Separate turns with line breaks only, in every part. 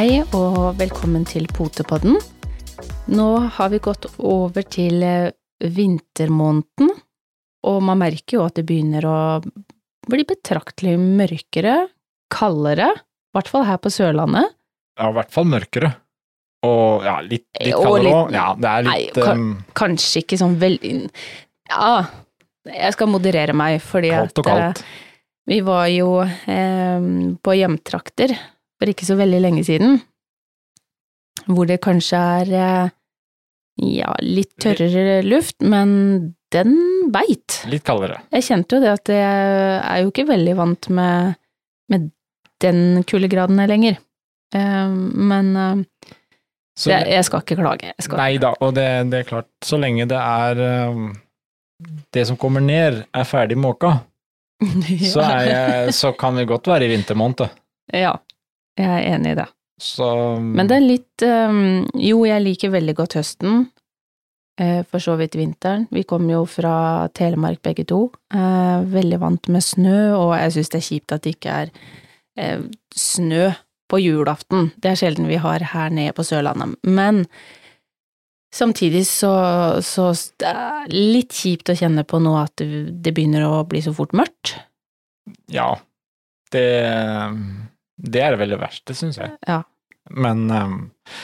Hei og velkommen til Potepodden. Nå har vi gått over til eh, vintermåneden, og man merker jo at det begynner å bli betraktelig mørkere, kaldere, i hvert fall her på Sørlandet.
Ja, i hvert fall mørkere. Og ja, litt, litt kaldere òg. Ja, det er litt
Nei,
um,
Kanskje ikke sånn veldig Ja, jeg skal moderere meg, fordi
kaldt og
at eh,
kaldt.
vi var jo eh, på hjemtrakter for ikke så veldig lenge siden, hvor det kanskje er eh, ja, litt tørrere luft, men den beit.
Litt kaldere.
Jeg kjente jo det at jeg er jo ikke veldig vant med, med den kuldegraden lenger. Eh, men eh,
Så,
jeg, jeg skal ikke klage. Jeg skal.
nei da, og det, det er klart, så lenge det er det som kommer ned, er ferdig måka, så, er jeg, så kan vi godt være i vintermåned.
Ja, jeg er enig i det.
Så
Men det er litt um, Jo, jeg liker veldig godt høsten. Uh, for så vidt vinteren. Vi kommer jo fra Telemark begge to. Uh, veldig vant med snø, og jeg syns det er kjipt at det ikke er uh, snø på julaften. Det er sjelden vi har her nede på Sørlandet. Men samtidig så, så det er litt kjipt å kjenne på nå at det, begynner å bli så fort mørkt.
ja, det, det er vel det verste, syns jeg.
Ja.
Men um,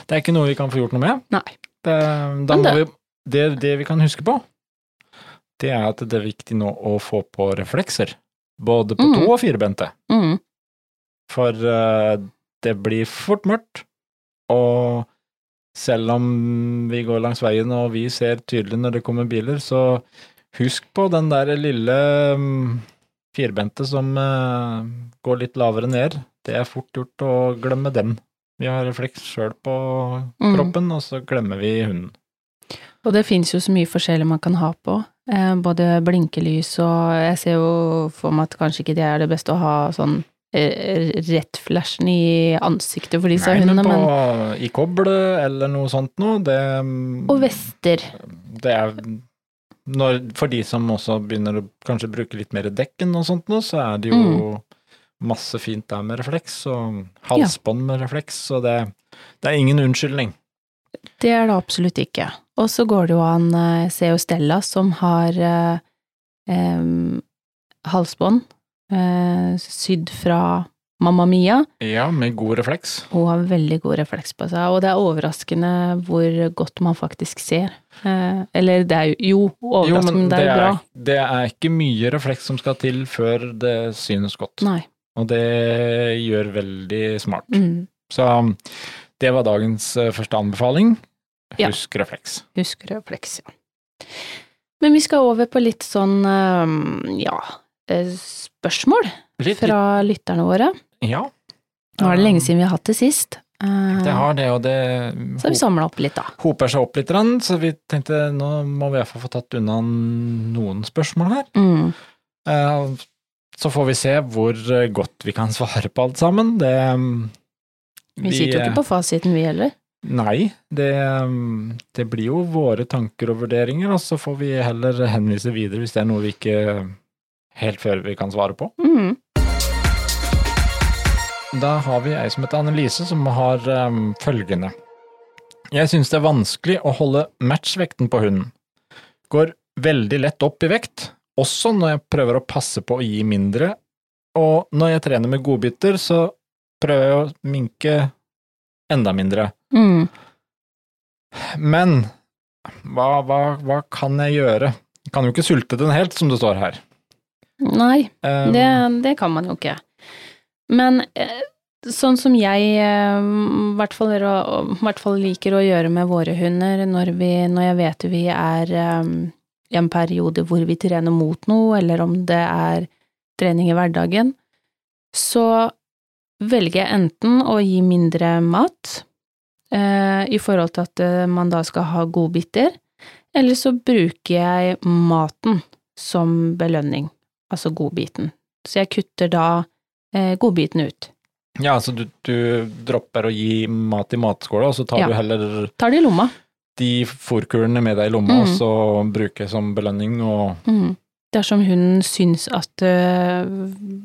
det er ikke noe vi kan få gjort noe med.
Nei.
Det, da må
det-
vi, det, det vi kan huske på, det er at det er viktig nå å få på reflekser. Både på
mm.
to- og firbente.
Mm.
For uh, det blir fort mørkt, og selv om vi går langs veien og vi ser tydelig når det kommer biler, så husk på den der lille um, firbente som uh, går litt lavere ned. Det er fort gjort å glemme den. Vi har refleks sjøl på
Mm.
kroppen, og så glemmer vi hunden.
Og det fins jo så mye forskjellig man kan ha på. Eh, både blinkelys og Jeg ser jo for meg at kanskje ikke det er det beste å ha sånn eh, rett flashen i ansiktet for disse
Nei, men
hundene,
på,
men
i koblet eller noe sånt noe, det mm,
Og vester.
Det er når, For de som også begynner å kanskje bruke litt mer dekken og sånt noe, så er det jo
Mm.
Masse fint der med refleks, og halsbånd med refleks, så det, det er ingen unnskyldning.
Det er det absolutt ikke. Og så går det jo an se Jeg ser jo Stella som har eh, eh, halsbånd eh, sydd fra Mamma Mia.
Ja, med god refleks.
Hun har veldig god refleks på seg, og det er overraskende hvor godt man faktisk ser. Eh, eller det er jo jo overraskende, men det er jo bra.
det er ikke mye refleks som skal til før det synes godt,
Nei.
Og det gjør veldig smart.
Mm.
Så det var dagens eh, første anbefaling.
Ja.
Husk refleks.
Husk refleks, ja. Men vi skal over på litt sånn, eh, ja, eh, spørsmål
Litt,
fra lytterne våre.
ja.
Nå er det lenge siden vi har hatt det sist. Eh,
Det har det, og det
Så vi samla opp litt, da.
hoper seg opp litt, så vi tenkte nå må vi i hvert fall få tatt unna noen spørsmål her.
Mm.
Eh, Så får vi se hvor eh, godt vi kan svare på alt sammen. Det
Vi sitter jo ikke på fasiten, vi heller.
Nei, det, det blir jo våre tanker og vurderinger, og så får vi heller henvise videre hvis det er noe vi ikke helt før vi kan svare på.
Mm.
Da har vi ei som heter Annelise, som har um, følgende. Jeg syns det er vanskelig å holde matchvekten på hunden. Går veldig lett opp i vekt, også når jeg prøver å passe på å gi mindre, og når jeg trener med godbiter, så prøver jeg å minke enda mindre.
Mm.
Men hva, hva, hva kan jeg gjøre? Jeg kan jo ikke sulte den helt, som det står her.
Nei,
um,
det, det kan man jo ikke. Men eh, sånn som jeg eh, i hvert fall, er- i hvert fall liker å gjøre med våre hunder når, vi, når jeg vet vi er i en periode hvor vi trener mot noe, eller om det er trening i hverdagen, så velger jeg enten å gi mindre mat, eh, i forhold til at eh, man da skal ha godbiter, eller så bruker jeg maten som belønning, altså godbiten. Så jeg kutter da eh, godbiten ut.
Ja, så du, du dropper å gi mat i matskåla, og så tar
Ja.
du heller
Tar det i lomma.
De fôrkulene med deg i lomma,
Mm.
og så bruker som belønning og
Mm. Dersom hun syns at uh,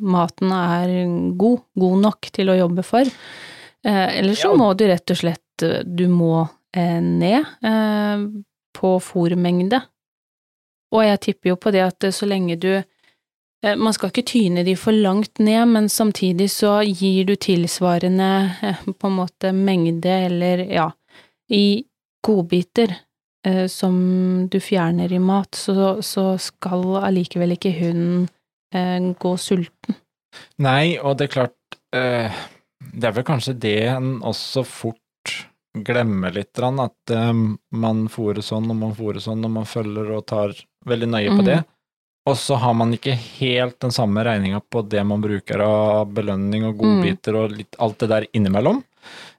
maten er god, god nok til å jobbe for, uh, eller så
Ja.
må du rett og slett eh, Du må uh, ned eh, på fôrmengde. Og jeg tipper jo på det at eh, så lenge du eh, Man skal ikke tyne de for langt ned, men samtidig så gir du tilsvarende eh, på en måte mengde, eller ja, i godbiter eh, som du fjerner i mat, så, så skal allikevel ikke hunden eh, gå sulten.
Nei, og det er klart eh, Det er vel kanskje det en også fort glemmer litt, at eh, man fôrer sånn og man fôrer sånn, og man følger og tar veldig nøye på
Mhm.
det. Og så har man ikke helt den samme regninga på det man bruker av belønning og godbiter og litt, alt det der innimellom.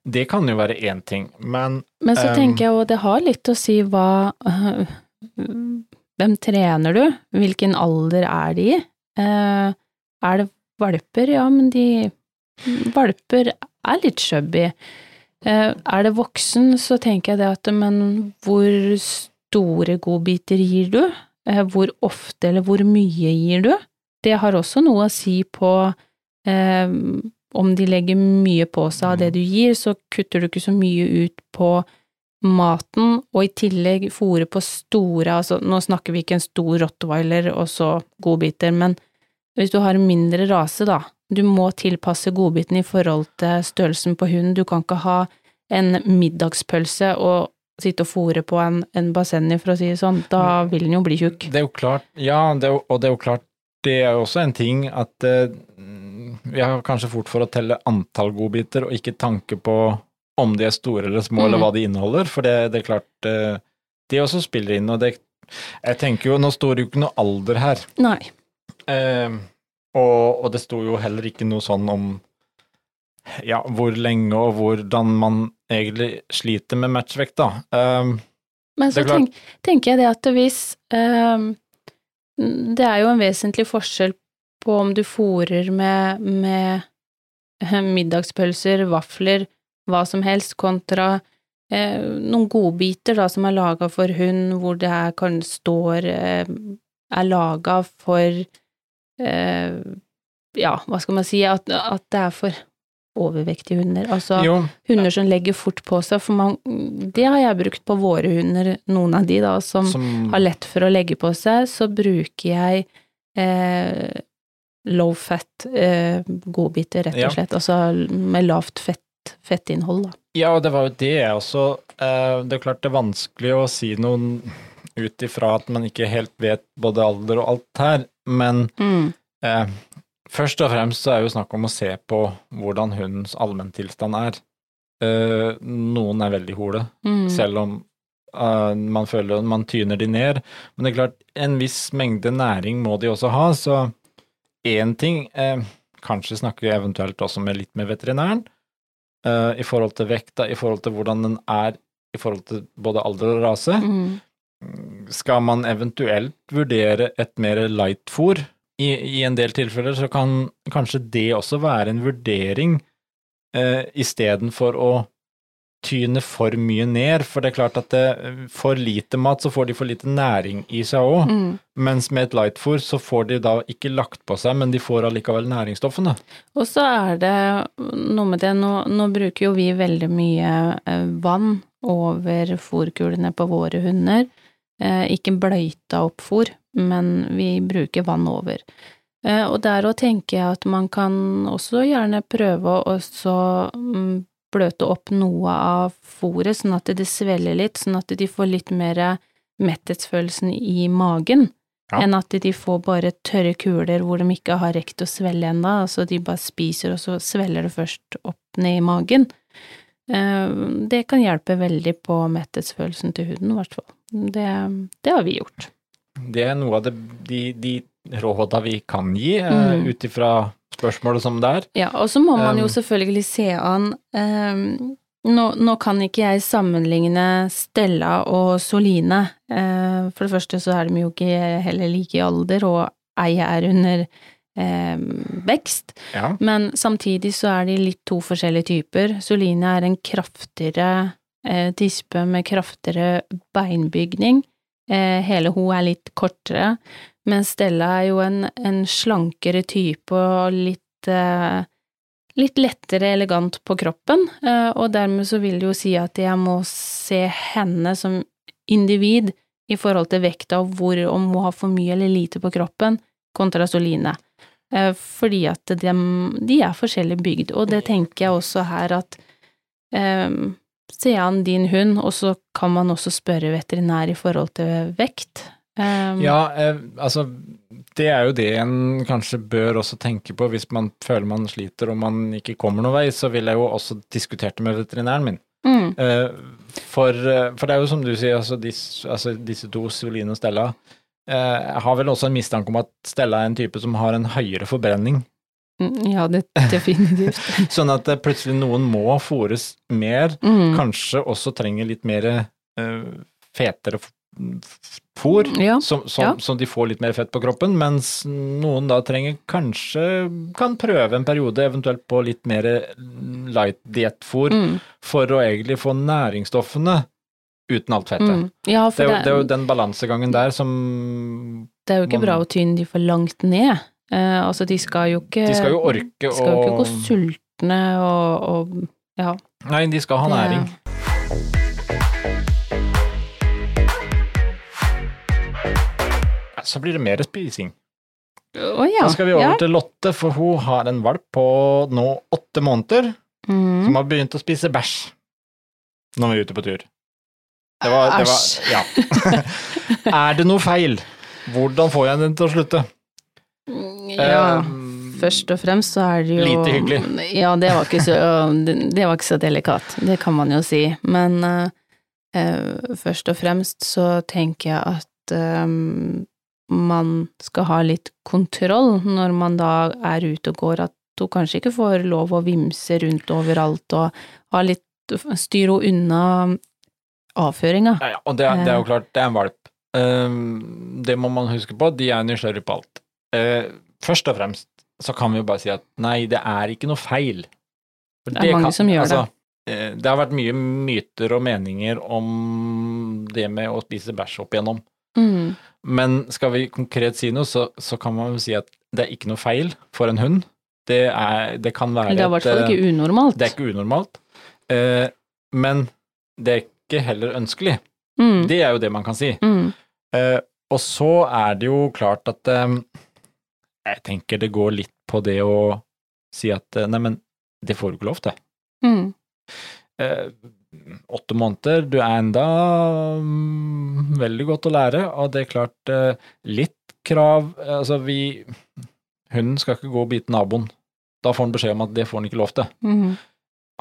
Det kan jo være én ting, men
Men så
Um,
tenker jeg jo det har litt å si hva uh, Hvem trener du? Hvilken alder er de i? Uh, er det valper? Ja, men de Valper er litt chubby. Uh, er det voksen, så tenker jeg det at men hvor store godbiter gir du? Eh, hvor ofte eller hvor mye gir du? Det har også noe å si på om de legger mye på seg av det du gir, så kutter du ikke så mye ut på maten, og i tillegg fòre på store, altså nå snakker vi ikke en stor rottweiler og så godbiter, men hvis du har en mindre rase, da, du må tilpasse godbiten i forhold til størrelsen på hunden, du kan ikke ha en middagspølse og sitte og fòre på en, en bassengi, for å si det sånn, da vil den jo bli tjukk.
Det er jo klart, ja, det er og det er jo klart, det er jo også en ting at eh, vi har kanskje fort for å telle antall godbiter, og ikke tanke på om de er store eller små, eller
Mm.
hva de inneholder, for det, det er klart de Det også spiller inn, og det Jeg tenker jo, nå står det jo ikke noe alder her,
Nei.
eh, og, og det sto jo heller ikke noe sånn om ja, hvor lenge og hvordan man egentlig sliter med matchvekt, da. Um,
Men så tenk, tenker jeg det at hvis ehm, Det er jo en vesentlig forskjell på om du fòrer med, med eh, middagspølser, vafler, hva som helst, kontra eh, noen godbiter da, som er laga for hund, hvor det er, kan står eh, er laga for eh, Ja, hva skal man si, at, at det er for overvektige hunder. Altså
jo,
hunder som legger fort på seg, for man, det har jeg brukt på våre hunder, noen av de da, som,
som
har lett for å legge på seg, så bruker jeg eh, low fat eh, godbiter, rett
Ja.
og slett, altså med lavt fett, fettinnhold, da.
Ja, og det var jo det jeg også eh, Det er klart det er vanskelig å si noen ut ifra at man ikke helt vet både alder og alt her, men eh, først og fremst så er det jo snakk om å se på hvordan hundens allmenntilstand er. Eh, noen er veldig hole,
Mm.
selv om eh, man føler man tyner de ned. Men det er klart, en viss mengde næring må de også ha, så én ting eh, Kanskje snakker vi eventuelt også med litt med veterinæren, eh, i forhold til vekta, i forhold til hvordan den er i forhold til både alder og rase.
Mm.
Skal man eventuelt vurdere et mer light-fôr? I, I en del tilfeller så kan kanskje det også være en vurdering, eh, istedenfor å tyne for mye ned, for det er klart at det, for lite mat, så får de for lite næring i seg òg.
Mm.
Mens med et lightfôr så får de da ikke lagt på seg, men de får allikevel næringsstoffene.
Og så er det noe med det, nå, nå bruker jo vi veldig mye eh, vann over fôrkulene på våre hunder. Eh, ikke bløyta opp fôr, men vi bruker vann over. Eh, og der òg tenker jeg at man kan også gjerne prøve å mm, bløte opp noe av fôret, sånn at det svelger litt, sånn at de får litt mer metthetsfølelsen i magen.
Ja.
Enn at de får bare tørre kuler hvor de ikke har rekt å svelle ennå, altså de bare spiser, og så svelger det først opp ned i magen. Eh, Det kan hjelpe veldig på metthetsfølelsen til huden, i hvert fall. Det, det har vi gjort.
Det er noe av det, de, de råda vi kan gi, eh,
Mm.
ut ifra spørsmålet som det er.
Ja, og så må man jo
Um,
selvfølgelig se an um, nå, nå kan ikke jeg sammenligne Stella og Soline. Uh, for det første så er de jo ikke heller like i alder, og ei er under ehm, vekst.
Ja.
Men samtidig så er de litt to forskjellige typer. Soline er en kraftigere eh, tispe med kraftigere beinbygning. Eh, hele hun er litt kortere, mens Stella er jo en, en slankere type og litt eh, litt lettere elegant på kroppen, eh, og dermed så vil det jo si at jeg må se henne som individ i forhold til vekta og hvor, om hun har for mye eller lite på kroppen, kontra Soline. Eh, fordi at de, de er forskjellig bygd, og det tenker jeg også her at um, Se an din hund, og så kan man også spørre veterinær i forhold til vekt. Um,
ja, eh, altså det er jo det en kanskje bør også tenke på hvis man føler man sliter og man ikke kommer noen vei, så vil jeg jo også diskutere det med veterinæren min.
mm,
Eh, for, eh, for det er jo som du sier, altså, dis, altså disse to, Celine og Stella, eh, har vel også en mistanke om at Stella er en type som har en høyere forbrenning.
mm, ja, det definitivt.
Sånn at eh, plutselig noen må fôres mer,
Mm.
kanskje også trenger litt mer eh, fetere fôr,
Ja,
som, som,
ja.
så de får litt mer fett på kroppen, mens noen da trenger kanskje kan prøve en periode, eventuelt på litt mer light diettfôr,
mm,
for å egentlig få næringsstoffene uten alt fettet.
mm. ja
Det er,
det,
det er jo den balansegangen der som
det er jo ikke
man-
bra å tynne de for langt ned. Eh, altså, de skal jo ikke
De skal jo orke
de skal jo ikke gå sultne og, og ja.
Nei, de skal ha næring. Det- Så blir det mer spising.
Oh, ja.
Da skal vi over
ja.
til Lotte, for hun har en valp på nå åtte måneder
Mm.
som har begynt å spise bæsj når vi er ute på tur. Det var, det var. Ja. er det noe feil? Hvordan får jeg den til å slutte?
Ja,
Eh,
først og fremst så er det jo
Lite hyggelig.
Ja, det var ikke så, det, var ikke så delikat, det kan man jo si. Men uh, uh, først og fremst så tenker jeg at eh, man skal ha litt kontroll når man da er ute og går, at hun kanskje ikke får lov å vimse rundt overalt og ha litt styre henne unna avføringa.
Ja, ja, og det, er- det er jo klart, det er en valp. Ehm, det må man huske på, de er nysgjerrige på alt. Eh, først og fremst så kan vi jo bare si at nei, det er ikke noe feil. For
Det er mange som gjør det.
eh, Det har vært mye myter og meninger om det med å spise bæsj opp igjennom.
Mm.
Men skal vi konkret si noe, så, så kan man jo si at det er ikke noe feil for en hund. Det, er, det kan være
det er i hvert fall
eh,
ikke unormalt.
Det er ikke unormalt, eh, men det er ikke heller ønskelig.
Mm.
Det er jo det man kan si.
Mm.
Eh, og så er det jo klart at eh, jeg tenker det går litt på det å si at neimen, det får du ikke lov til.
Mm.
Åtte måneder, du er enda mm, veldig godt å lære, og det er klart eh, litt krav eh, Altså, vi Hunden skal ikke gå og bite naboen. Da får han beskjed om at det får han ikke lov til.
Mm.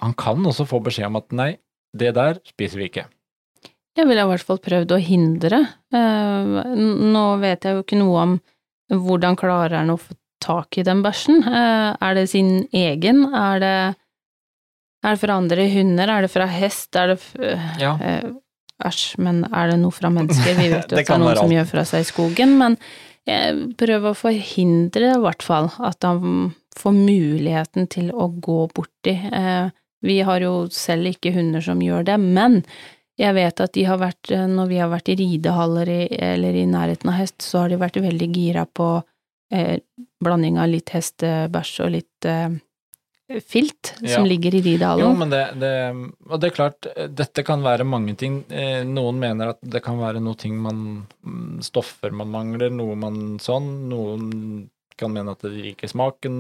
Han kan også få beskjed om at nei, det der spiser vi ikke.
Jeg ville i hvert fall prøvd å hindre. Eh, nå vet jeg jo ikke noe om hvordan klarer han å få tak i den bæsjen. Er det sin egen? Er det, er det fra andre hunder? Er det fra hest? Er det
Ja.
eh, men er det noe fra mennesker? Vi vet jo at det er noen som gjør fra seg i skogen, men prøv å forhindre i hvert fall at han får muligheten til å gå borti. Eh, vi har jo selv ikke hunder som gjør det, men jeg vet at de har vært, eh, når vi har vært i ridehaller i, eller i nærheten av hest, så har de vært veldig gira på eh, blanding av litt hestebæsj og litt eh, filt som
Ja.
ligger i
Jo,
ridehallen.
men det, det Og det er klart, dette kan være mange ting. Eh, Noen mener at det kan være noe ting man mm, Stoffer man mangler, noe man sånn. Noen kan mene at det liker smaken,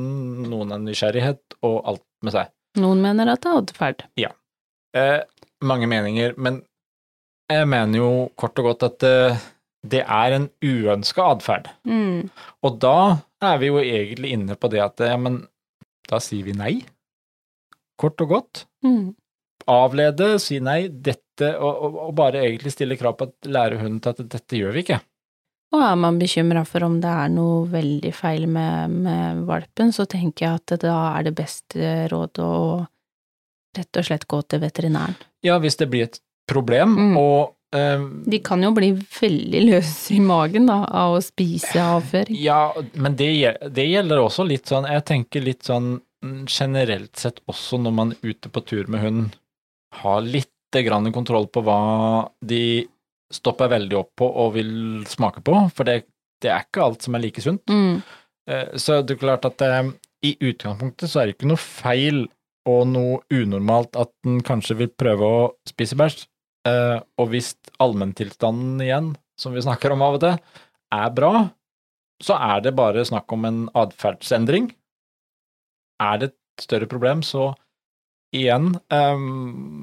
noen er nysgjerrighet, og alt med seg.
Noen mener at det er atferd.
Eh, mange meninger, men jeg mener jo kort og godt at eh, det er en uønska atferd.
Mm.
Og da er vi jo egentlig inne på det at ja, men da sier vi nei. Kort og godt.
Mm.
avlede, si nei, dette, og, og, og bare egentlig stille krav på at lære hunden til at dette gjør vi ikke.
Og er man bekymra for om det er noe veldig feil med, med valpen, så tenker jeg at da er det beste råd å rett og slett gå til veterinæren.
Ja, hvis det blir et problem,
Mm.
og eh,
De kan jo bli veldig løse i magen da, av å spise avføring.
Ja, men det, det gjelder også litt sånn, jeg tenker litt sånn mm, generelt sett også når man er ute på tur med hunden, ha litt grann kontroll på hva de stopper veldig opp på og vil smake på, for det, det er ikke alt som er like sunt.
Mm.
Eh, Så det er klart at eh, i utgangspunktet så er det ikke noe feil og noe unormalt at den kanskje vil prøve å spise bæsj. Eh, og hvis allmenntilstanden igjen, som vi snakker om av og til, er bra, så er det bare snakk om en atferdsendring. Er det et større problem, så igjen, eh,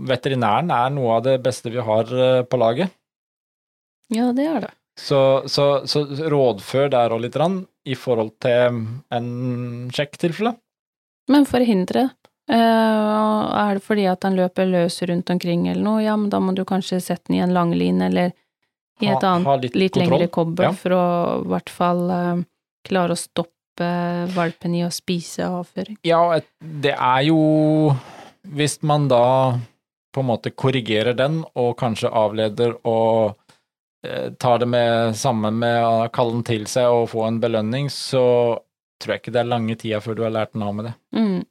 veterinæren er noe av det beste vi har eh, på laget.
Ja, det er det.
Så, så, så rådfør der og litt grann, i forhold til en sjekktilfelle.
Men forhindre. Uh, er det fordi at han løper løs rundt omkring eller noe, ja, men da må du kanskje sette den i en langline eller i et
Ha-
annet
ha litt
litt, lengre kobbel
Ja.
for å i hvert fall uh, klare å stoppe valpen i å spise avføring.
Ja, det er jo Hvis man da på en måte korrigerer den, og kanskje avleder og uh, tar det med sammen med å kalle den til seg og få en belønning, så tror jeg ikke det er lange tida før du har lært den av med det.
Mm.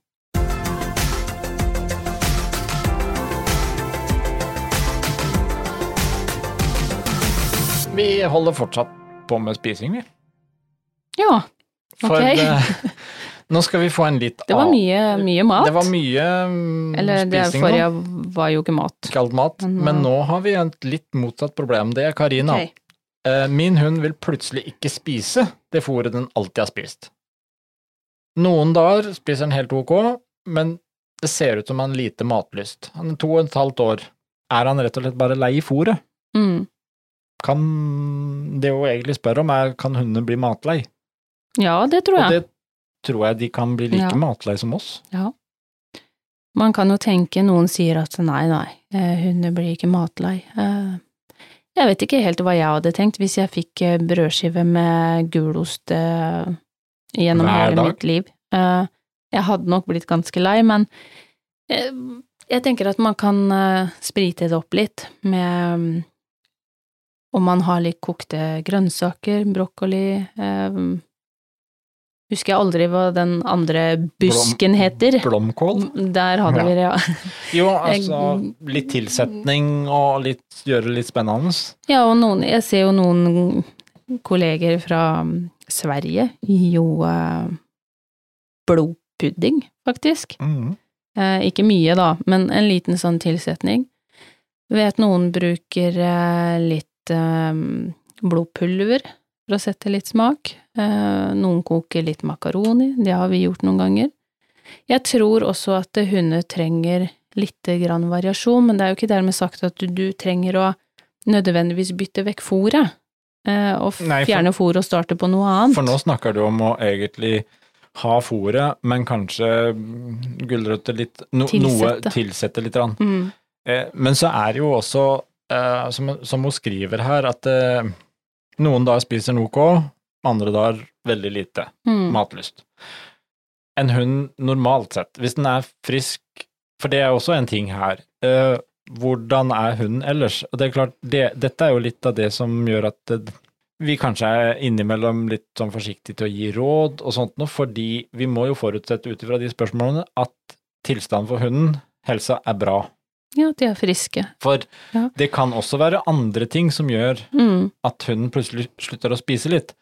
Vi holder fortsatt på med spising, vi.
Ja,
For
Ok.
eh, nå skal vi få en litt
det var mye, mye mat.
Det var mye um,
Eller det
spising nå.
forrige var jo ikke mat.
Kalt mat.
Men,
Men nå har vi et litt motsatt problem. Det er Karina.
Okay.
Eh, Min hund vil plutselig ikke spise det fôret den alltid har spist. Noen dager spiser den helt ok, men det ser ut som han har lite matlyst. Han er to og et halvt år. Er han rett og slett bare lei i fôret?
Mm.
Kan Det hun egentlig spør om, er kan hundene bli matlei?
Ja, det tror jeg.
Og det tror jeg de kan bli like
Ja.
matlei som oss. Ja.
Man kan jo tenke, noen sier at nei, nei, eh, hunder blir ikke matlei. Eh, Jeg vet ikke helt hva jeg hadde tenkt hvis jeg fikk eh, brødskive med gulost gjennom hele mitt liv. Jeg hadde nok blitt ganske lei, men jeg tenker at man kan sprite det opp litt med om man har litt kokte grønnsaker, brokkoli eh, Husker jeg aldri hva den andre busken heter.
Blomkål?
Der hadde vi det, ja.
Jo, altså litt tilsetning og litt, gjøre det litt spennende.
Ja, og noen, jeg ser jo noen kolleger fra mm, Sverige jo eh, blodpudding, faktisk.
Mm.
Eh, ikke mye, da, men en liten sånn tilsetning. Vet noen bruker eh, litt eh, blodpulver for å sette litt smak. Eh, noen koker litt makaroni, det har vi gjort noen ganger. Jeg tror også at hunder trenger litt grann variasjon, men det er jo ikke dermed sagt at du, du trenger å nødvendigvis bytte vekk fôret. eh, og fjerne fôret og starte på noe annet.
For nå snakker du om å egentlig ha fôret, men kanskje gulrøtter litt no, Noe
Tilsette.
tilsette litt.
Mm.
Eh, men så er det jo også, eh, som, som hun skriver her, at uh, noen dager spiser noe, andre dager veldig lite
Mm.
matlyst. En hund normalt sett, hvis den er frisk, for det er også en ting her, Uh, hvordan er hunden ellers? Og det er klart, det, dette er jo litt av det som gjør at det, vi kanskje er innimellom litt sånn forsiktige til å gi råd og sånt noe, fordi vi må jo forutsette ut ifra de spørsmålene at tilstanden for hunden, helsa, er bra.
Ja, at de er friske.
For
Ja.
det kan også være andre ting som gjør
Mm.
at hunden plutselig slutter å spise litt.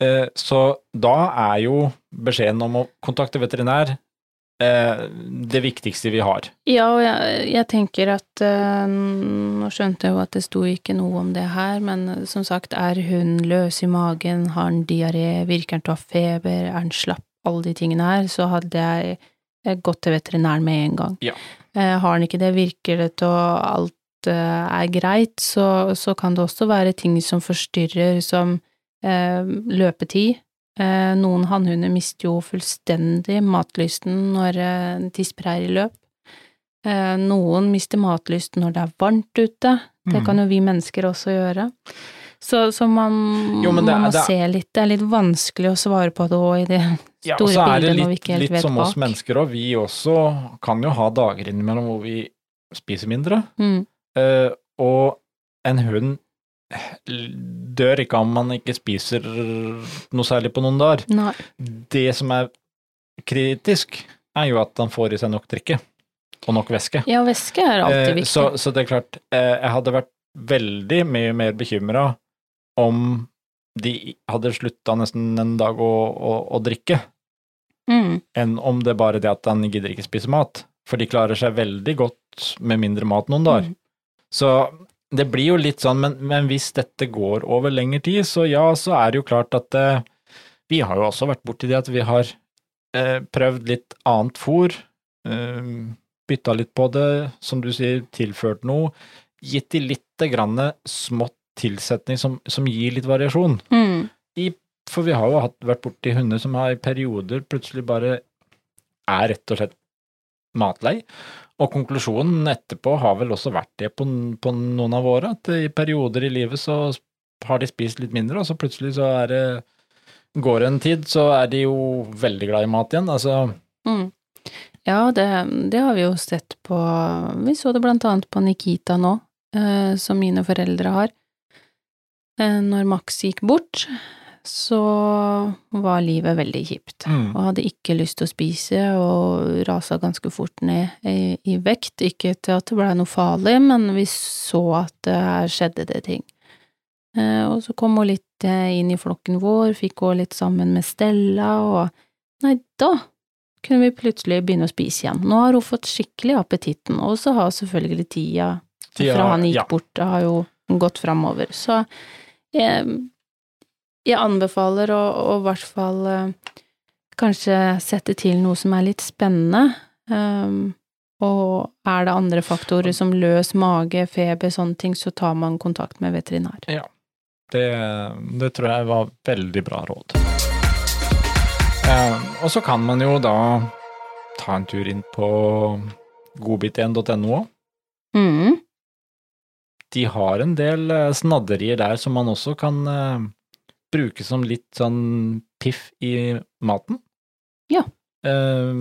Eh, Så da er jo beskjeden om å kontakte veterinær eh, det viktigste vi har.
Ja, og jeg, jeg tenker at eh, Nå skjønte jeg jo at det sto ikke noe om det her, men som sagt, er hun løs i magen, har han diaré, virker han til å ha feber, er han slapp, alle de tingene her, så hadde jeg gått til veterinæren med en gang.
Ja.
Eh, Har den ikke det, virker det til alt eh, er greit, så, så kan det også være ting som forstyrrer, som eh, løpetid. Eh, noen hannhunder mister jo fullstendig matlysten når eh, tisper i løp. Eh, noen mister matlysten når det er varmt ute. Det
Mhm.
kan jo vi mennesker også gjøre. Så, så man,
Jo, det
man må
det
se litt. Det er litt vanskelig å svare på det òg i det
Ja, og så er det
vi
litt, litt som oss mennesker òg. Vi også kan jo ha dager innimellom hvor vi spiser mindre.
Mm.
Uh, og en hund dør ikke om man ikke spiser noe særlig på noen dager.
Nei.
Det som er kritisk, er jo at han får i seg nok drikke, og nok væske.
Ja, væske er alltid
Eh,
viktig.
Så, så det er klart, uh, jeg hadde vært veldig mye mer bekymra om de hadde slutta nesten en dag å, å, å drikke.
Mm.
enn om det er bare det at han gidder ikke spise mat. For de klarer seg veldig godt med mindre mat noen dager.
Mm.
Så det blir jo litt sånn, men, men hvis dette går over lengre tid, så ja, så er det jo klart at eh, vi har jo også vært borti det at vi har eh, prøvd litt annet fôr, eh, bytta litt på det, som du sier, tilført noe, gitt de litt grann smått tilsetning som, som gir litt variasjon.
Mm.
For vi har jo hatt, vært borti hunder som har i perioder plutselig bare er rett og slett matlei. Og konklusjonen etterpå har vel også vært det på, på noen av våre, at i perioder i livet så har de spist litt mindre, og så plutselig så er det Går det en tid, så er de jo veldig glad i mat igjen. Altså,
Mm. Ja, det, det har vi jo sett på Vi så det blant annet på Nikita nå, eh, som mine foreldre har. Eh, når Max gikk bort, så var livet veldig kjipt.
Mm.
Og hadde ikke lyst til å spise, og rasa ganske fort ned i, i vekt. Ikke til at det blei noe farlig, men vi så at det her skjedde det ting. Eh, og så kom hun litt eh, inn i flokken vår, fikk gå litt sammen med Stella, og nei, da kunne vi plutselig begynne å spise igjen. Nå har hun fått skikkelig appetitten, og så har selvfølgelig tida,
Tida,
fra han gikk
ja.
bort, har jo gått framover. Så jeg, jeg anbefaler å å i hvert fall uh, kanskje sette til noe som er litt spennende. Um, og er det andre faktorer som løs mage, feber, sånne ting, så tar man kontakt med veterinær.
det, det tror jeg var veldig bra råd. Um, og så kan man jo da ta en tur inn på godbit1.no òg.
Mm.
de har en del eh, snadderier der som man også kan bruke som litt sånn piff i maten.
Ja.
Eh,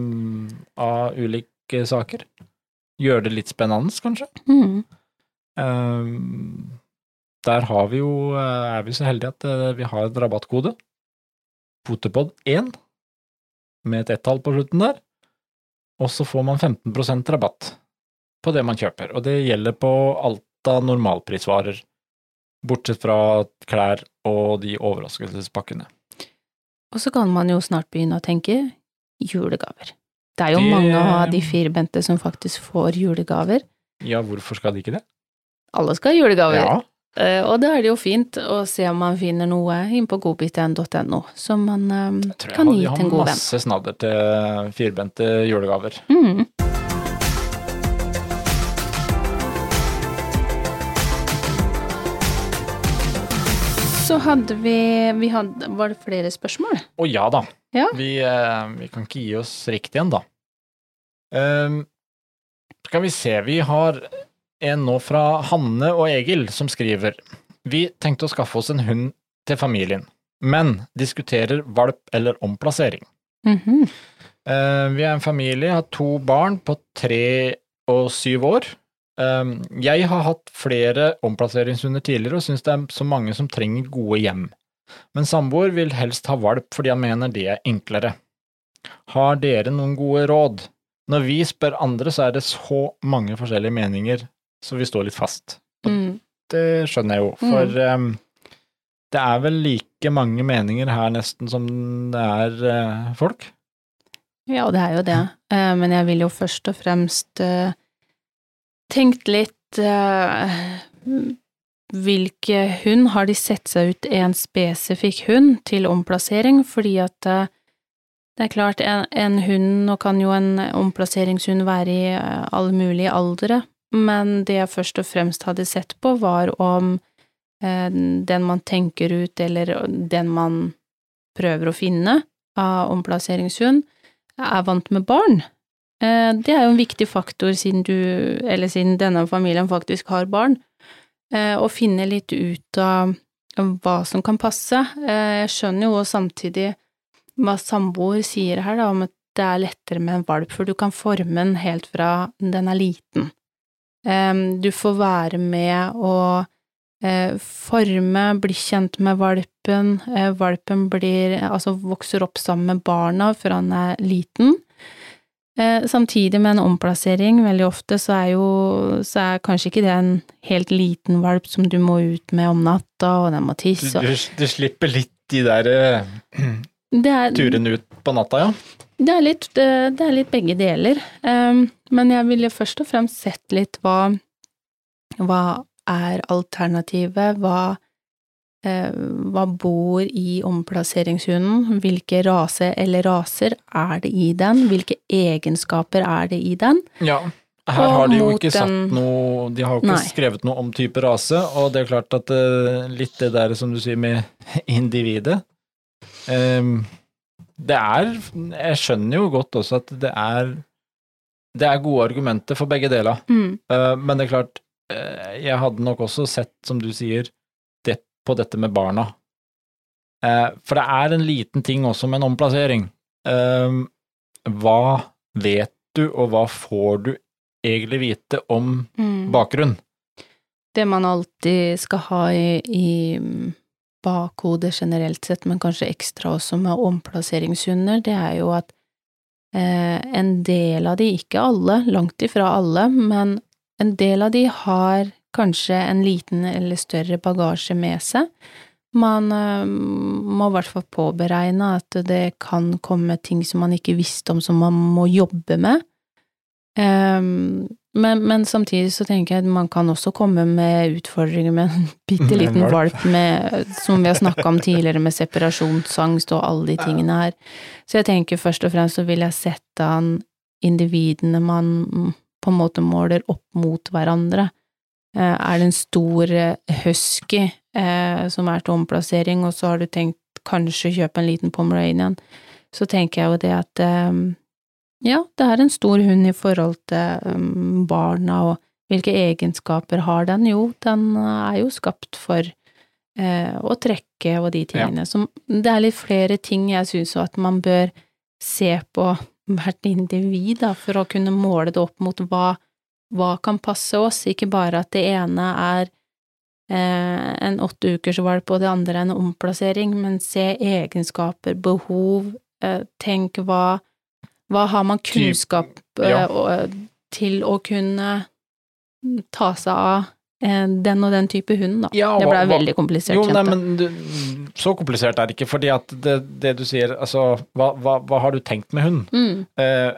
av ulike saker. Gjøre det litt spennende, kanskje.
Mm.
Eh, der har vi jo, eh, er vi så heldige at vi har et rabattkode. Potepod1 med et ett-tall på slutten der. Og så får man 15% rabatt på det man kjøper. Og det gjelder på alt av normalprisvarer, bortsett fra klær og de overraskelsespakkene.
Og så kan man jo snart begynne å tenke julegaver. Det er jo
de...
mange av de firbente som faktisk får julegaver.
Ja, hvorfor skal de ikke det?
Alle skal ha julegaver.
Ja,
Uh, og da er det jo fint å se om man finner noe inn på godbiten.no som man
jeg tror jeg
kan
har,
gi til
har
en god venn.
masse snadder til firbente julegaver.
Mm. Så hadde vi, vi hadde, Var det flere spørsmål?
Å ja da.
Ja.
Vi, eh, vi kan ikke gi oss riktig igjen, da. Ehm, skal vi se, vi har en nå fra Hanne og Egil som skriver Vi tenkte å skaffe oss en hund til familien, men diskuterer valp eller omplassering.
Mhm.
Eh, vi er en familie, har to barn på tre og syv år. Eh, jeg har hatt flere omplasseringshunder tidligere og syns det er så mange som trenger gode hjem. Men samboer vil helst ha valp fordi han mener det er enklere. Har dere noen gode råd? Når vi spør andre, så er det så mange forskjellige meninger, så vi står litt fast.
Mm.
Det skjønner jeg jo, for eh, det er vel like mange meninger her nesten som det er uh, folk.
Ja, det er jo det. uh, men jeg vil jo først og fremst uh, tenkt litt uh, Hvilke hund har de sett seg ut en spesifikk hund til omplassering? Fordi at uh, det er klart, en, en hund Nå kan jo en omplasseringshund være i eh, alle mulige aldre, men det jeg først og fremst hadde sett på, var om den man tenker ut, eller den man prøver å finne av omplasseringshund, er vant med barn. Eh, Det er jo en viktig faktor siden du, eller siden denne familien faktisk har barn, eh, å finne litt ut av hva som kan passe. Eh, Jeg skjønner jo samtidig hva samboer sier her, da, om at det er lettere med en valp, for du kan forme den helt fra den er liten. Du får være med å forme, bli kjent med valpen, valpen blir, altså vokser opp sammen med barna fra han er liten. Eh, samtidig med en omplassering, veldig ofte, så er jo, så er kanskje ikke det en helt liten valp som du må ut med om natta, og den må
tisse
tisse.
du, du slipper litt de der
uh,
turene ut på natta, ja.
Det er litt, det, det er litt begge deler. Um, men jeg ville først og fremst sett litt hva Hva er alternativet? Hva, hva bor i omplasseringshunden? Hvilke rase eller raser er det i den? Hvilke egenskaper er det i den?
Ja. Her
Og
har de jo ikke satt noe De har jo ikke
Nei.
skrevet noe om type rase, og det er klart at eh, litt det der som du sier med individet ehm, Det er Jeg skjønner jo godt også at det er Det er gode argumenter for begge deler.
Mm.
Eh, men det er klart, eh, jeg hadde nok også sett, som du sier, på dette med barna. Eh, for det er en liten ting også med en omplassering. Eh, hva vet du, og hva får du egentlig vite om
Mm.
bakgrunn?
Det man alltid skal ha i, i mm, bakhodet generelt sett, men kanskje ekstra også med omplasseringshunder, det er jo at eh, en del av de, ikke alle, langt ifra alle, men en del av de har kanskje en liten eller større bagasje med seg. Man eh, må i hvert fall påberegne at det kan komme ting som man ikke visste om, som man må jobbe med. Um, men, men samtidig så tenker jeg at man kan også komme med utfordringer med en bitte liten
valp.
med, som vi har snakka om tidligere, med separasjonsangst og alle de tingene her. Så jeg tenker først og fremst så vil jeg sette an individene man på en måte måler opp mot hverandre. Eh, Er det en stor eh, husky eh, som er til omplassering, og så har du tenkt kanskje kjøpe en liten pomeranian, så tenker jeg jo det at ja, det er en stor hund i forhold til barna, og hvilke egenskaper har den? Jo, den er jo skapt for eh, å trekke og de tingene. Så det er litt flere ting jeg syns at man bør se på hvert individ, da, for å kunne måle det opp mot hva, hva kan passe oss, ikke bare at det ene er eh, en åtte ukers valp og det andre er en omplassering, men se egenskaper, behov, eh, tenk hva hva har man kunnskap eh,
ja.
og- til å kunne ta seg av eh, den og den type hund, da?
Ja,
det
blei
veldig komplisert,
Jo, nei, men du, så komplisert er det ikke, fordi at det, det du sier, altså, hva, hva, hva har du tenkt med hund?
Mm,
Eh,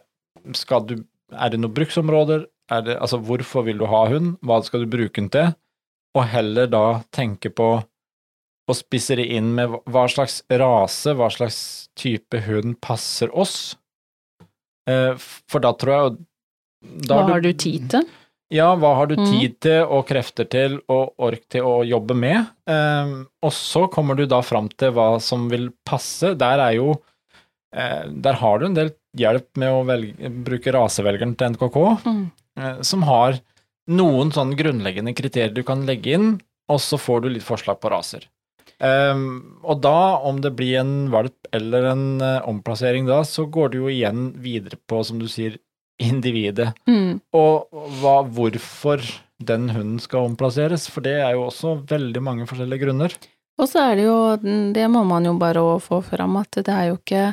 skal du, er det noen bruksområder? Det, altså, hvorfor vil du ha hund? Hva skal du bruke den til? Og heller da tenke på å spisse det inn med hva- slags rase, hva slags type hund passer oss. Eh, for da tror jeg da
hva har du tid til?
Ja, hva har du
Mm.
tid til og krefter til og ork til å jobbe med? Eh, og så kommer du da fram til hva som vil passe. Der er jo eh, Der har du en del hjelp med å velge, bruke rasevelgeren til NKK,
Mm.
Eh, som har noen sånn grunnleggende kriterier du kan legge inn, og så får du litt forslag på raser. Um, og da, om det blir en valp eller en uh, omplassering da, så går du jo igjen videre på, som du sier, individet.
Mm.
Og hva, hvorfor den hunden skal omplasseres, for det er jo også veldig mange forskjellige grunner.
Og så er det jo, det må man jo bare få fram, at det er jo ikke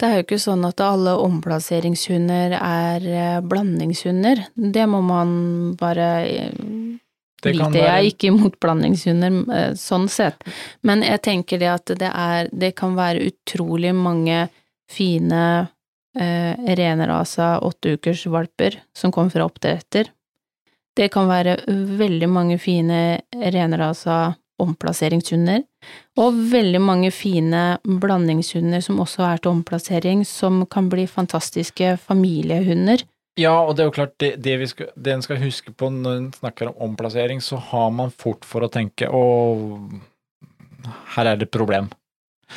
det er jo ikke sånn at alle omplasseringshunder er eh, blandingshunder. Det må man bare eh,
Det
vite. Jeg er ikke imot blandingshunder eh, sånn sett, men jeg tenker det at det er Det kan være utrolig mange fine eh, renrasa åtteukersvalper som kommer fra oppdretter. Det kan være veldig mange fine renrasa omplasseringshunder, og veldig mange fine blandingshunder som også er til omplassering, som kan bli fantastiske familiehunder.
Ja, og det er jo klart, det, det, vi skal, det en skal huske på når en snakker om omplassering, så har man fort for å tenke å, her er det et problem.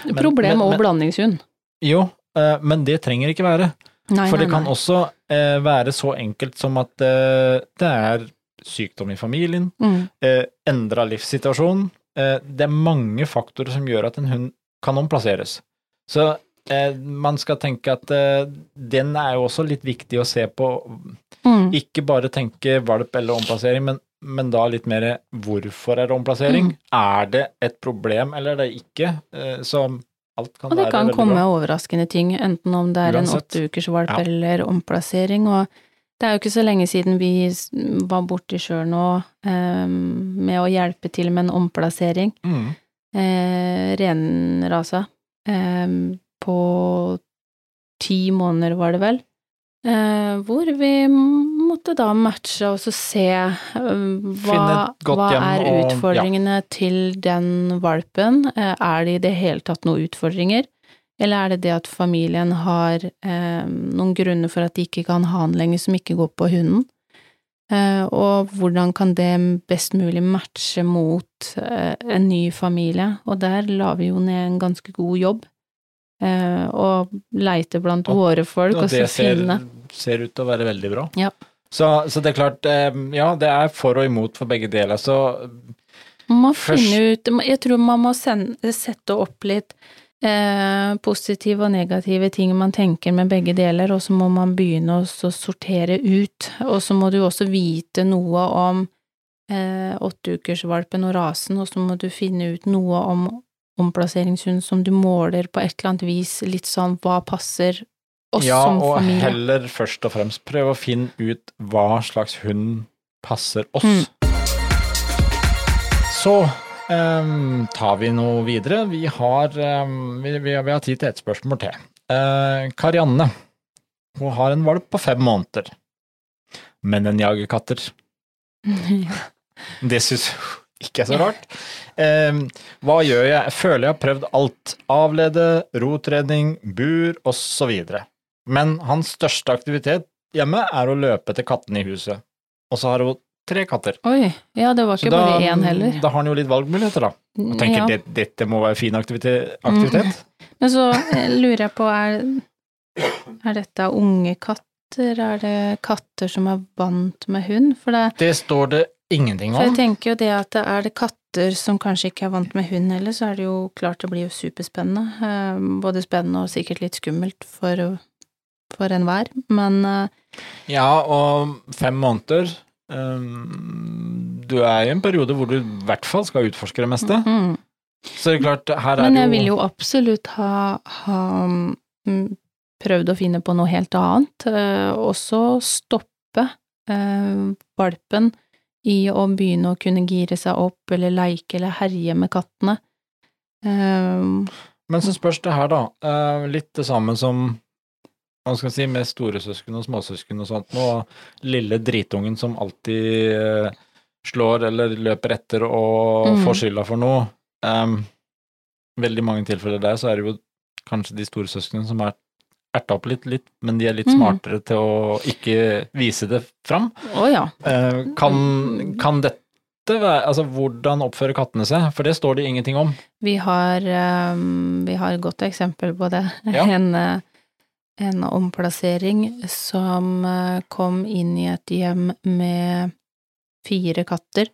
Men-
Problem
men-
og
men-
blandingshund.
Jo, eh, men det trenger ikke være.
Nei,
For
nei,
det kan
nei.
også eh, være så enkelt som at eh, det er sykdom i familien,
Mm.
eh, endra livssituasjon. Eh, det er mange faktorer som gjør at en hund kan omplasseres. Så eh, man skal tenke at eh, den er jo også litt viktig å se på.
Mm.
Ikke bare tenke valp eller omplassering, men, men da litt mer hvorfor er det omplassering?
Mm.
Er det et problem, eller er det ikke? Eh, så alt kan være
Og det
være
kan komme
bra.
overraskende ting, enten om det er en åtte ukers valp
Ja.
eller omplassering, og det er jo ikke så lenge siden vi var borti sjøl nå eh, med å hjelpe til med en omplassering, Renrasa. På ti måneder, var det vel, eh, hvor vi måtte da matche og så se eh, hva, hva er
og- ja.
utfordringene til den valpen. Eh, er det i det hele tatt noen utfordringer? Eller er det det at familien har eh, noen grunner for at de ikke kan ha han lenger, som ikke går på hunden? Eh, og hvordan kan det best mulig matche mot eh, en ny familie? Og der la vi jo ned en ganske god jobb. Eh, og leite blant
Og-
våre folk, og,
Og det
finne
ser,
det
ser ut til å være veldig bra.
Ja.
Så, så det er klart, eh, ja, det er for og imot for begge deler. Så
Man må finne ut Jeg tror man må sende, sette opp litt eh, positive og negative ting man tenker med begge deler, og så må man begynne å sortere ut. Og så må du også vite noe om eh, åtteukersvalpen og rasen, og så må du finne ut noe om omplasseringshund som du måler på et eller annet vis, litt sånn hva passer oss
ja,
som
og heller først og fremst prøve å finne ut hva slags hund passer oss.
Mm.
Så ehm, tar vi noe videre. Vi har, um, vi, vi, vi har tid til et spørsmål til. Uh, Karianne, hun har en valp på fem måneder, men den jager katter. Det syns hun ikke er så rart. Ehm, hva gjør jeg? Føler jeg har prøvd alt. Avlede, rotredning, bur osv. Men hans største aktivitet hjemme er å løpe etter kattene i huset. Og så har hun tre katter.
Oi, ja, det var
ikke
ikke bare én heller.
da har han jo litt valgmuligheter, da. Og tenker
Ja.
det, dette må være fin aktivitet. aktivitet.
Men så eh, lurer jeg på, er, er dette unge katter? Er det katter som er vant med hund? For, det,
Det står det ingenting om.
for jeg tenker jo det at det er det katter som kanskje ikke er vant med hund heller, så er det jo klart det blir jo superspennende. Eh, Både spennende og sikkert litt skummelt for, for enhver, men eh,
Ja, og fem måneder ehm, Du er i en periode hvor du i hvert fall skal utforske det meste.
mm.
Så det er klart, her er
Men jeg vil jo absolutt ha, ha mm, prøvd å finne på noe helt annet. Eh, også stoppe eh, valpen i å begynne å kunne gire seg opp eller leike eller herje med kattene. Eh,
Men så spørs det her, da. eh, litt det samme som hva skal si, med storesøsken og småsøsken og sånt, og lille dritungen som alltid eh, slår eller løper etter og
mm.
får skylda for noe. Um, veldig mange tilfeller der så er det jo kanskje de storesøsknene som er erta opp litt, litt, men de er litt
mm.
smartere til å ikke vise det fram.
Oh, ja.
uh, kan, kan dette være Altså, hvordan oppfører kattene seg? For det står det ingenting om.
Vi har, um, vi har et godt eksempel på det.
Ja.
En, eh, en omplassering som eh, kom inn i et hjem med fire katter,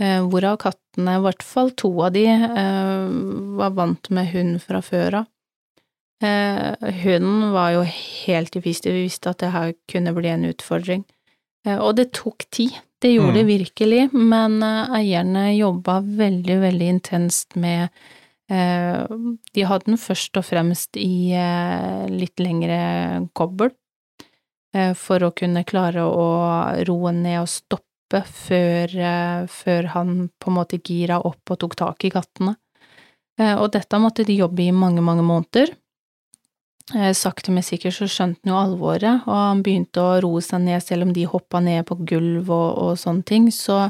eh, hvorav kattene, i hvert fall to av de, eh, var vant med hund fra før av. Hunden var jo helt i fiste, vi visste at det her kunne bli en utfordring. Og det tok tid, det gjorde det
Mm.
virkelig, men eierne jobba veldig, veldig intenst med De hadde den først og fremst i eh, litt lengre kobbel, eh, for å kunne klare å roe ned og stoppe før, eh, før han på en måte gira opp og tok tak i kattene. Eh, Og dette måtte de jobbe i mange, mange måneder. Eh, Sakte, men sikkert så skjønte han jo alvoret, og han begynte å roe seg ned, selv om de hoppa ned på gulv og, og sånne ting, så,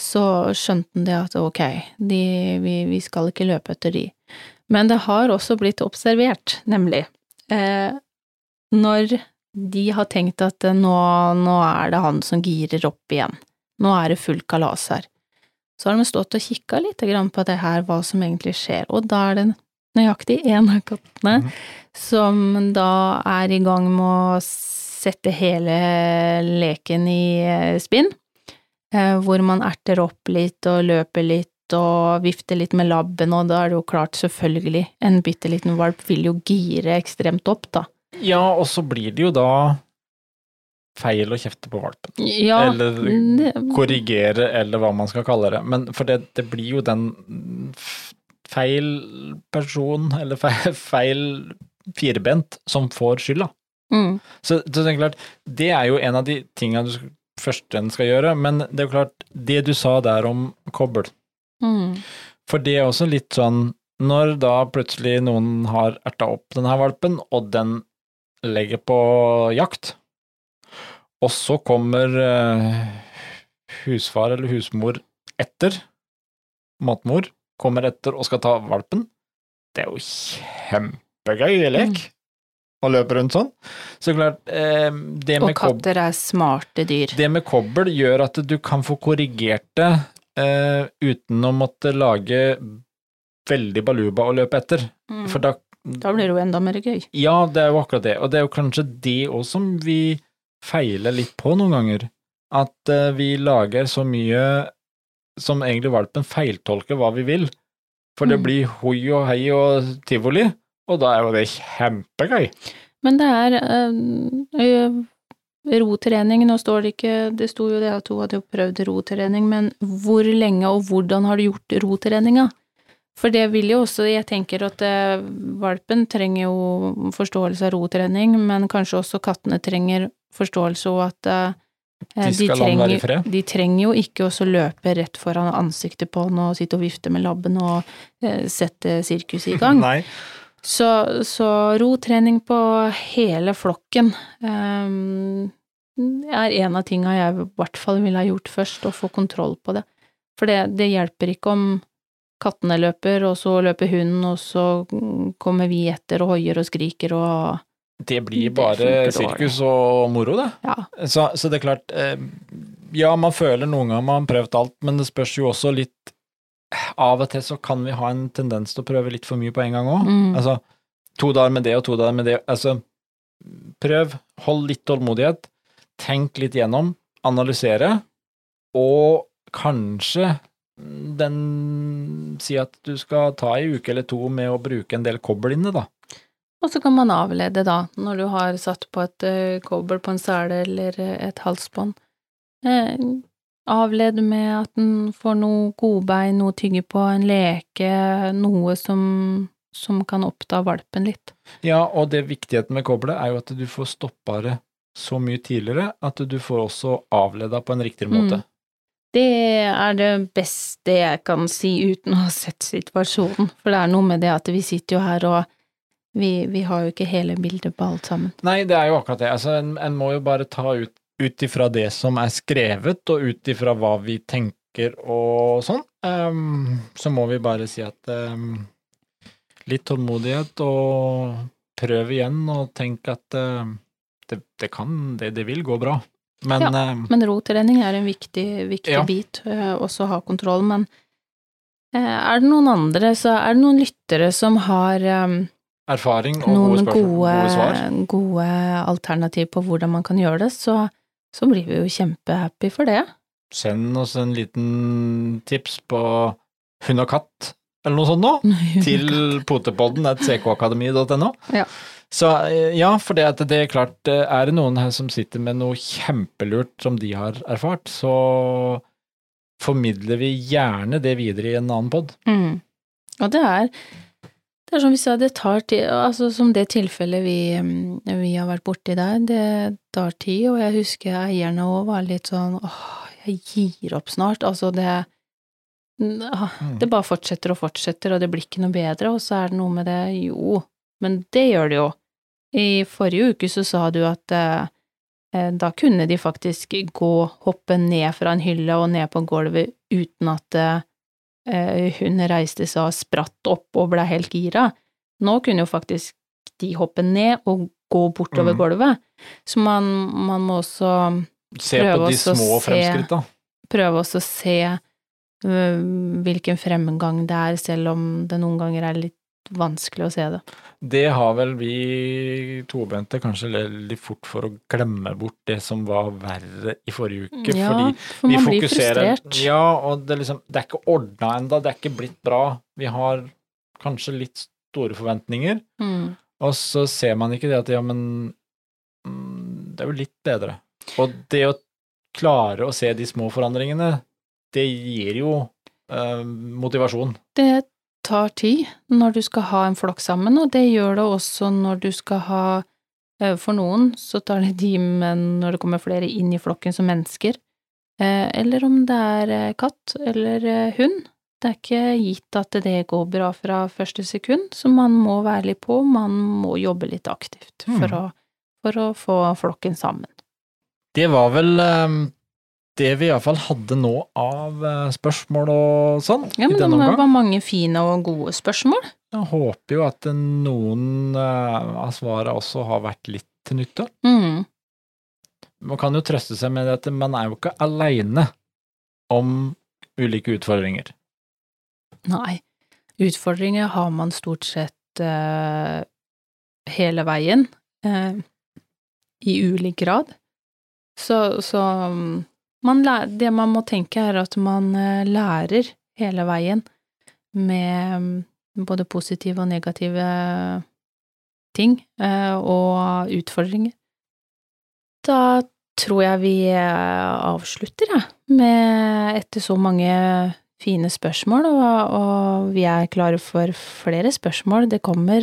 så skjønte han det at ok, de, vi, vi skal ikke løpe etter de. Men det har også blitt observert, nemlig, eh, når de har tenkt at eh, nå, nå er det han som girer opp igjen, nå er det full kalas her. Så har de stått og kikka litt grann på det her, hva som egentlig skjer, og da er det nøyaktig én av kattene
mm.
som da er i gang med å sette hele leken i eh, spinn, hvor man erter opp litt og løper litt og vifter litt med labben, og da er det jo klart, selvfølgelig, en bitte liten valp vil jo gire ekstremt opp, da.
Ja, og så blir det jo da feil å kjefte på valpen.
Ja,
eller
det,
korrigere, eller hva man skal kalle det. Men for det, det blir jo den feil person, eller feil, feil firbent, som får skylda.
mm,
Så, så det er klart, det er jo en av de tinga du skal- først en skal gjøre, men det er jo klart, det du sa der om kobbel,
mm,
for det er også litt sånn, når da plutselig noen har erta opp denne valpen, og den legger på jakt, og så kommer eh, husfar eller husmor etter, matmor, kommer etter og skal ta valpen, det er jo kjempegøy lek. Å løper rundt sånn. Så klart, eh, det
Og
med Og
katter er smarte dyr.
det med kobbel gjør at du kan få korrigert det eh, uten å måtte lage veldig baluba å løpe etter.
Mm.
For da
Da blir det jo enda mer gøy.
Ja, det er jo akkurat det. Og det er jo kanskje det òg som vi feiler litt på noen ganger. At eh, vi lager så mye som egentlig valpen feiltolker hva vi vil. For det
Mm.
blir hoi og hei og tivoli, og da er jo det kjempegøy.
Men det er øh, rotrening, nå står det ikke Det sto jo det at hun hadde jo prøvd rotrening, men hvor lenge og hvordan har du gjort rotreninga? For det vil jo også, jeg tenker at valpen trenger jo forståelse av rotrening, men kanskje også kattene trenger forståelse og at
De i fred.
de trenger jo ikke å løpe rett foran ansiktet på han og sitte og vifte med labben og sette sirkuset i gang.
Nei.
Så, så rotrening på hele flokken um, er en av tinga jeg i hvert fall ville ha gjort først, å få kontroll på det. For det, det hjelper ikke om kattene løper, og så løper hunden, og så mm, kommer vi etter og hoier og skriker og
Det blir bare
det
sirkus og moro, det.
ja.
Så, så det er klart eh, Ja, man føler noen ganger man har prøvd alt, men det spørs jo også litt Av og til så kan vi ha en tendens til å prøve litt for mye på en gang òg.
Mm.
Altså, to dager med det og to dager med det. Altså, prøv, hold litt tålmodighet, tenk litt gjennom, analysere, og kanskje den Si at du skal ta ei uke eller to med å bruke en del kobbel inne, da.
Og så kan man avlede, da, når du har satt på et uh, kobbel på en sele eller eh, et halsbånd. Eh, avled med at den får noe godbein, noe å tygge på, en leke, noe som, som kan oppta valpen litt.
Ja, og det viktigheten med kobbelet er jo at du får stoppa det så mye tidligere at du får også avleda på en riktigere måte.
Mm. Det er det beste jeg kan si uten å ha sett situasjonen, for det er noe med det at vi sitter jo her og vi, vi har jo ikke hele bildet på alt sammen.
Nei, det er jo akkurat det. Altså, en, en må jo bare ta ut ut ifra det som er skrevet, og ut ifra hva vi tenker og sånn. um, så må vi bare si at um, litt tålmodighet og prøv igjen, og tenk at uh, det, det kan det, det vil gå bra. Men
Ja.
uh,
Men rotrening er en viktig, viktig
Ja.
bit, uh, også å ha kontroll. Men eh, er det noen andre, så er det noen lyttere som har um,
erfaring og gode
noen
spørsmål,
gode,
gode
gode alternativ på hvordan man kan gjøre det, så, så blir vi jo kjempehappy for det.
Send oss en liten tips på hund og katt, eller noe sånt nå. til potepodden at ckakademi.no.
Ja.
Så eh, ja, for det, at det er klart, eh, er det noen her som sitter med noe kjempelurt som de har erfart, så formidler vi gjerne det videre i en annen pod.
Mm. Og det er det er som vi sa, det tar tid, altså som det tilfellet vi, vi har vært borti der, det tar tid, og jeg husker eierne òg var litt sånn åh, jeg gir opp snart, altså det ah,
Mm.
Det bare fortsetter og fortsetter, og det blir ikke noe bedre, og så er det noe med det, jo, men det gjør det jo. I forrige uke så sa du at eh, eh, da kunne de faktisk gå, hoppe ned fra en hylle og ned på gulvet uten at eh, hun reiste seg og spratt opp og ble helt gira. Nå kunne jo faktisk de hoppe ned og gå bortover
Mm.
gulvet, så man, man må også
Se
Prøve
på de
å
små
se-
fremskritta.
prøve også å se øh, hvilken fremgang det er, selv om det noen ganger er litt vanskelig å se det.
Det har vel vi tobente kanskje litt fort for å glemme bort det som var verre i forrige uke,
ja,
fordi
for
vi
man blir frustrert.
Ja, og det, liksom, det er ikke ordna enda, det er ikke blitt bra. Vi har kanskje litt store forventninger,
Mm.
og så ser man ikke det at ja, men mm, det er jo litt bedre. Og det å klare å se de små forandringene, det gir jo eh, motivasjon.
Det tar tid når du skal ha en flokk sammen, og det gjør det også når du skal ha eh, For noen så tar det tid men når det kommer flere inn i flokken som mennesker, Eh, eller om det er eh, katt eller hund. Det er ikke gitt at det går bra fra første sekund, så man må være litt på, man må jobbe litt aktivt for
Mm.
å for å få flokken sammen.
Det var vel det vi iallfall hadde nå av eh, spørsmål og sånn
Ja, men det var mange fine og gode spørsmål.
Jeg håper jo at noen eh, av svarene også har vært litt til nytte.
Mm.
Man kan jo trøste seg med at man er jo ikke aleine om ulike utfordringer.
Nei. Utfordringer har man stort sett uh, hele veien, uh, i ulik grad. Så, så mm, man det man må tenke er at man eh, lærer hele veien med mm, både positive og negative ting eh, og utfordringer. Da tror jeg vi eh, avslutter, jeg, med etter så mange fine spørsmål, og, og vi er klare for flere spørsmål. Det kommer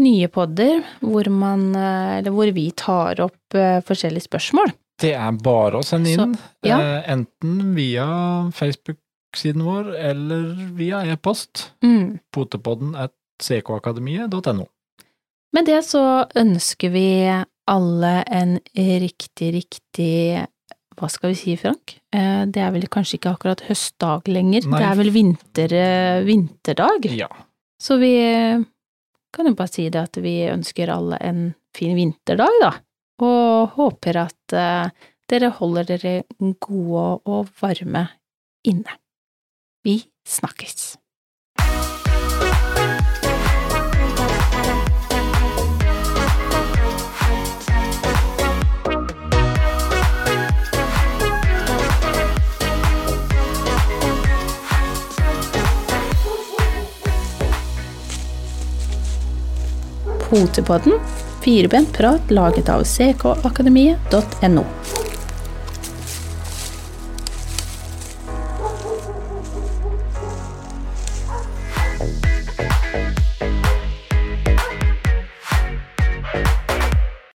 nye podder hvor man, eller hvor vi tar opp forskjellige spørsmål.
Det er bare å sende
Så,
inn,
ja.
eh, enten via Facebook-siden vår eller via e-post.
Mm.
Potepodden at ckakademiet.no.
Med det så ønsker vi alle en riktig, riktig Hva skal vi si, Frank? Eh, Det er vel kanskje ikke akkurat høstdag lenger,
Nei.
det er vel vinter, eh, vinterdag?
Ja.
Så vi kan jo bare si det at vi ønsker alle en fin vinterdag, da. Og håper at eh, dere holder dere gode og varme inne. Vi snakkes. Potepodden, firebent prat laget av ckakademiet.no.